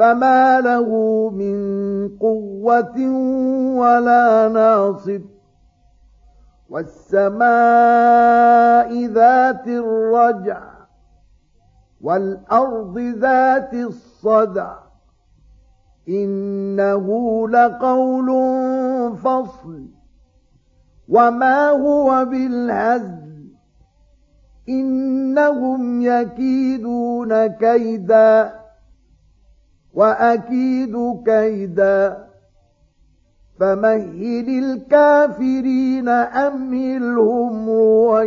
فما له من قوة ولا ناصب والسماء ذات الرجع والأرض ذات الصدع. إنه لقول فصل. وما هو بالهزل. إنهم يكيدون كيدا. وأكيد كيدا. فمهل الكافرين أمهلهم رويدا